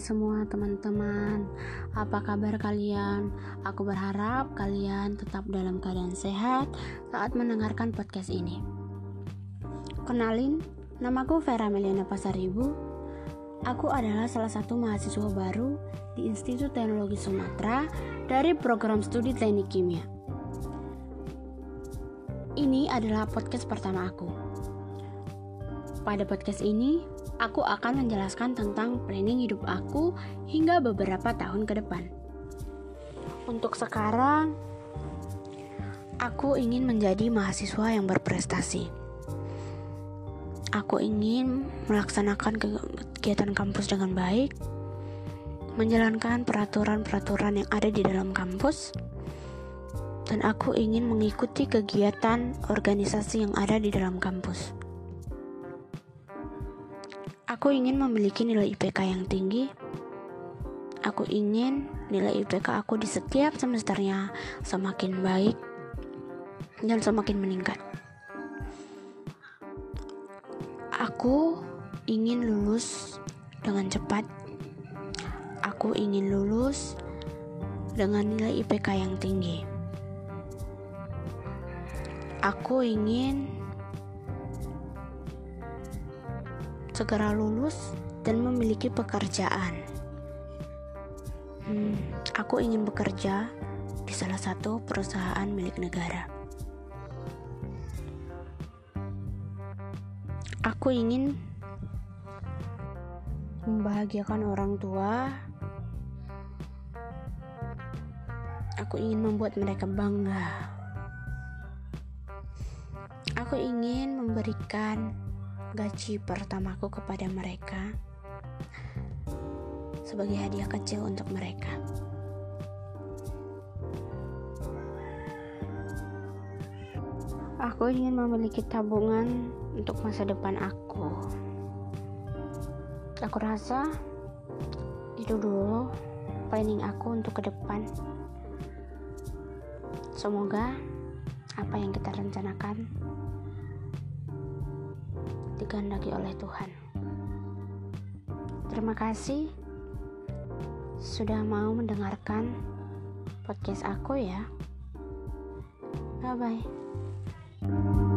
semua teman-teman, apa kabar kalian? Aku berharap kalian tetap dalam keadaan sehat saat mendengarkan podcast ini. Kenalin, namaku Vera Meliana Pasaribu. Aku adalah salah satu mahasiswa baru di Institut Teknologi Sumatera dari program studi Teknik Kimia. Ini adalah podcast pertama aku. Pada podcast ini, aku akan menjelaskan tentang planning hidup aku hingga beberapa tahun ke depan. Untuk sekarang, aku ingin menjadi mahasiswa yang berprestasi. Aku ingin melaksanakan kegiatan kampus dengan baik, menjalankan peraturan-peraturan yang ada di dalam kampus, dan aku ingin mengikuti kegiatan organisasi yang ada di dalam kampus. Aku ingin memiliki nilai IPK yang tinggi. Aku ingin nilai IPK aku di setiap semesternya semakin baik dan semakin meningkat. Aku ingin lulus dengan cepat. Aku ingin lulus dengan nilai IPK yang tinggi. Aku ingin segera lulus dan memiliki pekerjaan. Hmm, aku ingin bekerja di salah satu perusahaan milik negara. Aku ingin membahagiakan orang tua. Aku ingin membuat mereka bangga. Aku ingin memberikan gaji pertamaku kepada mereka sebagai hadiah kecil untuk mereka. Aku ingin memiliki tabungan untuk masa depan aku. Aku rasa itu dulu planning aku untuk ke depan. Semoga apa yang kita rencanakan dikehendaki oleh Tuhan. Terima kasih sudah mau mendengarkan podcast aku ya. Bye bye.